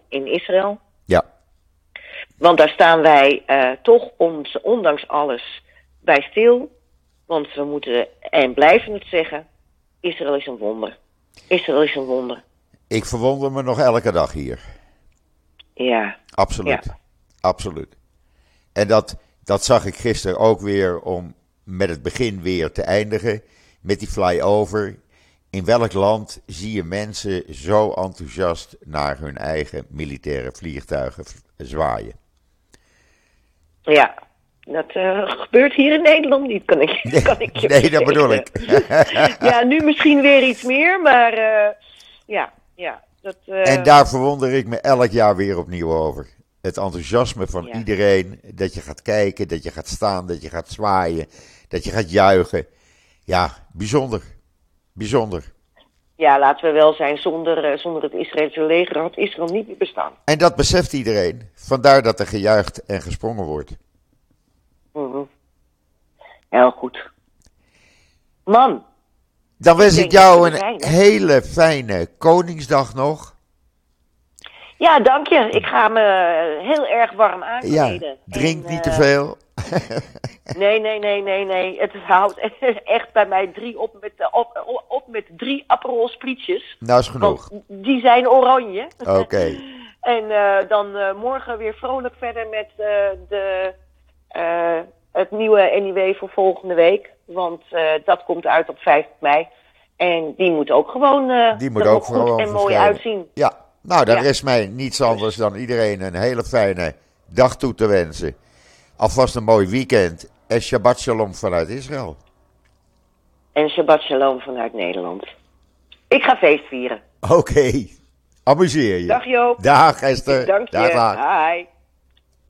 Speaker 2: in Israël.
Speaker 1: ja.
Speaker 2: Want daar staan wij eh, toch ons, ondanks alles bij stil. Want we moeten en blijven het zeggen, Israël is een wonder. Israël is een wonder.
Speaker 1: Ik verwonder me nog elke dag hier.
Speaker 2: Ja,
Speaker 1: Absoluut.
Speaker 2: Ja.
Speaker 1: Absoluut. En dat, dat zag ik gisteren ook weer om met het begin weer te eindigen. Met die flyover. In welk land zie je mensen zo enthousiast naar hun eigen militaire vliegtuigen zwaaien?
Speaker 2: ja. Dat eh, gebeurt hier in Nederland niet, kan ik, kan ik je
Speaker 1: Nee, dat bedoel ik.
Speaker 2: ja, nu misschien weer iets meer, maar eh, ja, ja. Dat, eh,
Speaker 1: En daar verwonder ik me elk jaar weer opnieuw over. Het enthousiasme van
Speaker 2: Ja.
Speaker 1: iedereen. Dat je gaat kijken, dat je gaat staan, dat je gaat zwaaien, dat je gaat juichen. Ja, bijzonder. Bijzonder.
Speaker 2: Ja, laten we wel zijn, zonder, zonder het Israëlse leger had Israël niet meer bestaan.
Speaker 1: En dat beseft iedereen. Vandaar dat er gejuicht en gesprongen wordt.
Speaker 2: Mhm. Heel goed. Man,
Speaker 1: Dan wens
Speaker 2: Ik
Speaker 1: jou een hele fijne Koningsdag nog.
Speaker 2: ja, dank je. Ik ga me heel erg warm
Speaker 1: Ja,
Speaker 2: aankleden.
Speaker 1: drink
Speaker 2: En,
Speaker 1: niet te
Speaker 2: eh,
Speaker 1: veel.
Speaker 2: Nee, nee, nee, nee, nee. Het houdt echt bij mij drie op met, eh, op, op, met drie Aperol sprietjes.
Speaker 1: Nou is genoeg.
Speaker 2: Die zijn oranje.
Speaker 1: Oké.
Speaker 2: En eh, dan eh, morgen weer vrolijk verder met eh, de, eh, het nieuwe NIW voor volgende week. Want eh, dat komt uit op 5 mei. En die moet ook gewoon eh,
Speaker 1: Die moet
Speaker 2: er
Speaker 1: ook gewoon
Speaker 2: en mooi uitzien.
Speaker 1: Ja, nou dan
Speaker 2: Ja.
Speaker 1: rest mij niets anders dan iedereen een hele fijne dag toe te wensen. Alvast een mooi weekend en Shabbat Shalom vanuit Israël.
Speaker 2: En Shabbat Shalom vanuit Nederland. Ik ga feest vieren.
Speaker 1: Oké, amuseer je.
Speaker 2: Dag Joop.
Speaker 1: Dag Esther.
Speaker 2: Dank je.
Speaker 1: Dag, dag.
Speaker 2: Hi.